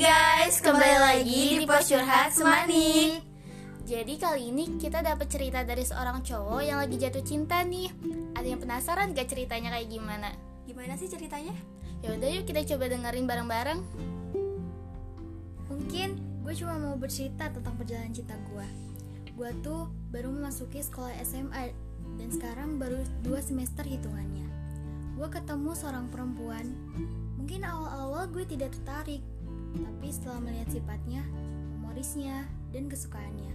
lagi di Pos Curhat Semanik. Jadi kali ini kita dapat cerita dari seorang cowok yang lagi jatuh cinta nih. Ada yang penasaran gak ceritanya kayak gimana? Gimana sih ceritanya? Ya udah yuk kita coba dengerin bareng-bareng. Mungkin gue cuma mau bercerita tentang perjalanan cinta gue. Gue tuh baru memasuki sekolah SMA dan sekarang baru dua semester hitungannya. Gue ketemu seorang perempuan. Mungkin awal-awal gue tidak tertarik, tapi setelah melihat sifatnya, humorisnya, dan kesukaannya,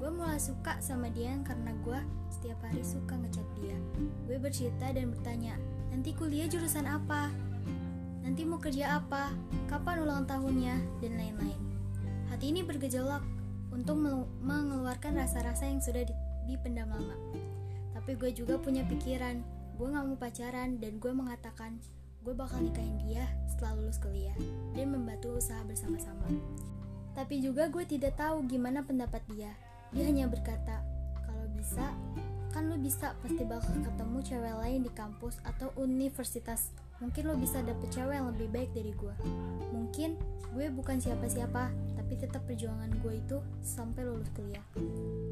gue mulai suka sama dia karena gue setiap hari suka ngechat dia. Gue bercerita dan bertanya, nanti kuliah jurusan apa? Nanti mau kerja apa? Kapan ulang tahunnya? Dan lain-lain. Hati ini bergejolak untuk mengeluarkan rasa-rasa yang sudah dipendam lama. Tapi gue juga punya pikiran, gue gak mau pacaran dan gue mengatakan gue bakal nikahin dia setelah lulus kuliah dan membantu usaha bersama-sama. Tapi juga gue tidak tahu gimana pendapat dia. Dia hanya berkata, kalau bisa, kan lo bisa pasti bakal ketemu cewek lain di kampus atau universitas. Mungkin lo bisa dapet cewek yang lebih baik dari gue. Mungkin gue bukan siapa-siapa, tapi tetap perjuangan gue itu sampai lulus kuliah.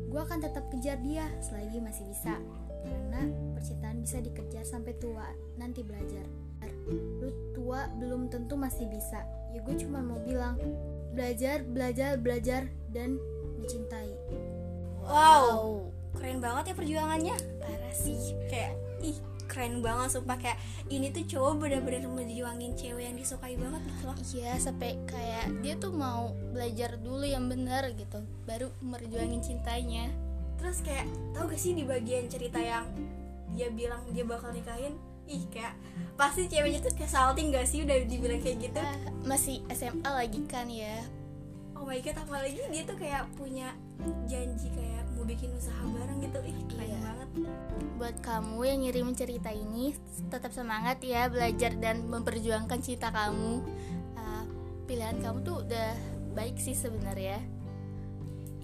Gue akan tetap kejar dia selagi masih bisa, karena percintaan bisa dikejar sampai tua, nanti belajar. Lu tua belum tentu masih bisa. Ya gue cuma mau bilang belajar belajar belajar dan mencintai. Wow. Keren banget ya perjuangannya. Parah sih. Kayak ih keren banget sumpah. Kayak ini tuh cowok bener-bener menjuangin cewek yang disukai banget gitu loh. Iya sampai kayak dia tuh mau belajar dulu yang benar gitu baru merjuangin cintanya terus kayak tau gak sih di bagian cerita yang dia bilang dia bakal nikahin? Ih kayak pasti ceweknya tuh kayak salting gak sih udah dibilang kayak gitu? Uh, masih SMA lagi kan ya? Oh my god apalagi dia tuh kayak punya janji kayak mau bikin usaha bareng gitu. Ih keren iya. banget. Buat kamu yang ngirim cerita ini tetap semangat ya belajar dan memperjuangkan cinta kamu. Uh, pilihan kamu tuh udah baik sih sebenarnya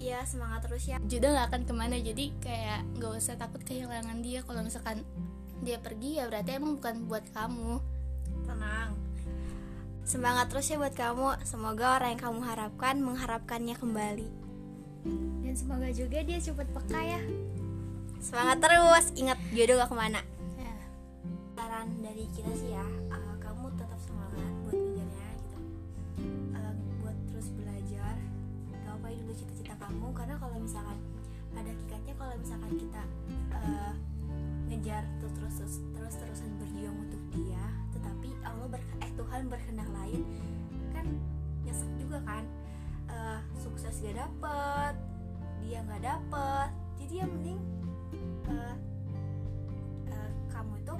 Iya semangat terus ya. Juda gak akan ke mana jadi kayak gak usah takut kehilangan dia. Kalau misalkan dia pergi ya berarti emang bukan buat kamu. Tenang. Semangat terus ya buat kamu. Semoga orang yang kamu harapkan mengharapkannya kembali. Dan semoga juga dia cepat peka ya. Semangat terus. Ingat jodoh gak ke mana. Ya. saran dari kita sih ya misalkan pada hakikatnya kalau misalkan kita uh, ngejar tuh terus terus terus terusan berjuang untuk dia tetapi Allah ber eh Tuhan berkehendak lain kan nyesek juga kan? Uh, sukses gak dapet dia nggak dapet jadi yang penting uh, uh, kamu itu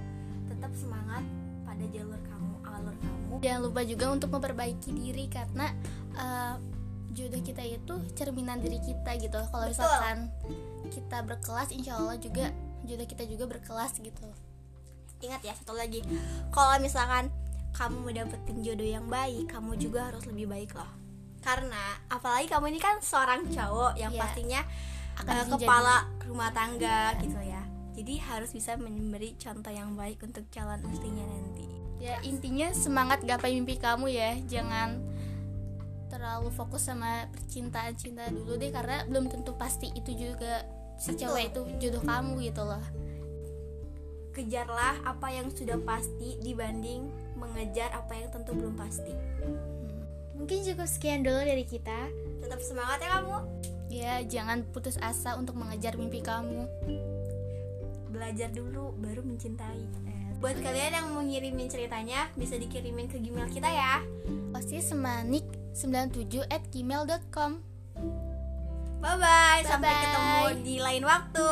tetap semangat pada jalur kamu alur kamu. Jangan lupa juga untuk memperbaiki diri karena uh, jodoh kita itu cerminan diri kita gitu. Kalau misalkan kita berkelas insya Allah juga jodoh kita juga berkelas gitu. Ingat ya satu lagi. Kalau misalkan kamu mau dapetin jodoh yang baik kamu juga harus lebih baik loh. Karena apalagi kamu ini kan seorang cowok yang yeah. pastinya akan uh, kepala rumah tangga yeah. gitu ya. Jadi harus bisa memberi contoh yang baik untuk calon istrinya nanti. Ya intinya semangat gapai mimpi kamu ya. Jangan terlalu fokus sama percintaan cinta dulu deh karena belum tentu pasti itu juga si cewek itu jodoh kamu gitu loh. Kejarlah apa yang sudah pasti dibanding mengejar apa yang tentu belum pasti. Hmm. mungkin cukup sekian dulu dari kita. Tetap semangat ya kamu. Ya jangan putus asa untuk mengejar mimpi kamu. Belajar dulu baru mencintai. Eh, buat kalian yang mau ngirimin ceritanya bisa dikirimin ke gmail kita ya. Pasti semanik 97 at gmail.com Bye-bye. Sampai ketemu di lain waktu.